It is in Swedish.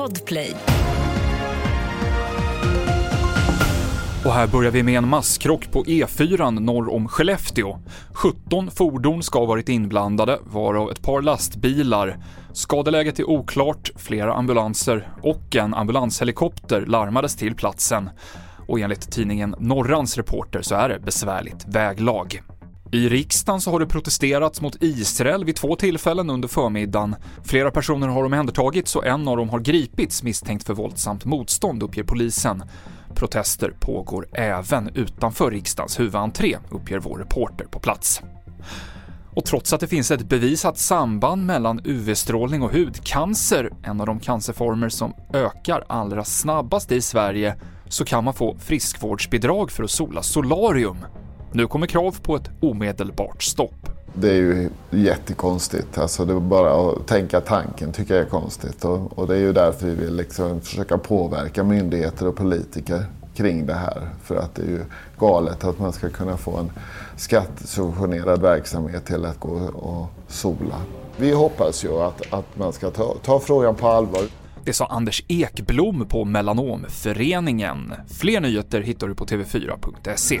Podplay. Och här börjar vi med en masskrock på E4 norr om Skellefteå. 17 fordon ska ha varit inblandade, varav ett par lastbilar. Skadeläget är oklart, flera ambulanser och en ambulanshelikopter larmades till platsen. Och enligt tidningen Norrans reporter så är det besvärligt väglag. I riksdagen så har det protesterats mot Israel vid två tillfällen under förmiddagen. Flera personer har omhändertagits och en av dem har gripits misstänkt för våldsamt motstånd, uppger polisen. Protester pågår även utanför riksdagens huvudentré, uppger vår reporter på plats. Och trots att det finns ett bevisat samband mellan UV-strålning och hudcancer, en av de cancerformer som ökar allra snabbast i Sverige, så kan man få friskvårdsbidrag för att sola solarium. Nu kommer krav på ett omedelbart stopp. Det är ju jättekonstigt. Alltså det bara att tänka tanken tycker jag är konstigt. Och, och det är ju därför vi vill liksom försöka påverka myndigheter och politiker kring det här. För att det är ju galet att man ska kunna få en skattesubventionerad verksamhet till att gå och sola. Vi hoppas ju att, att man ska ta, ta frågan på allvar. Det sa Anders Ekblom på Melanomföreningen. Fler nyheter hittar du på tv4.se.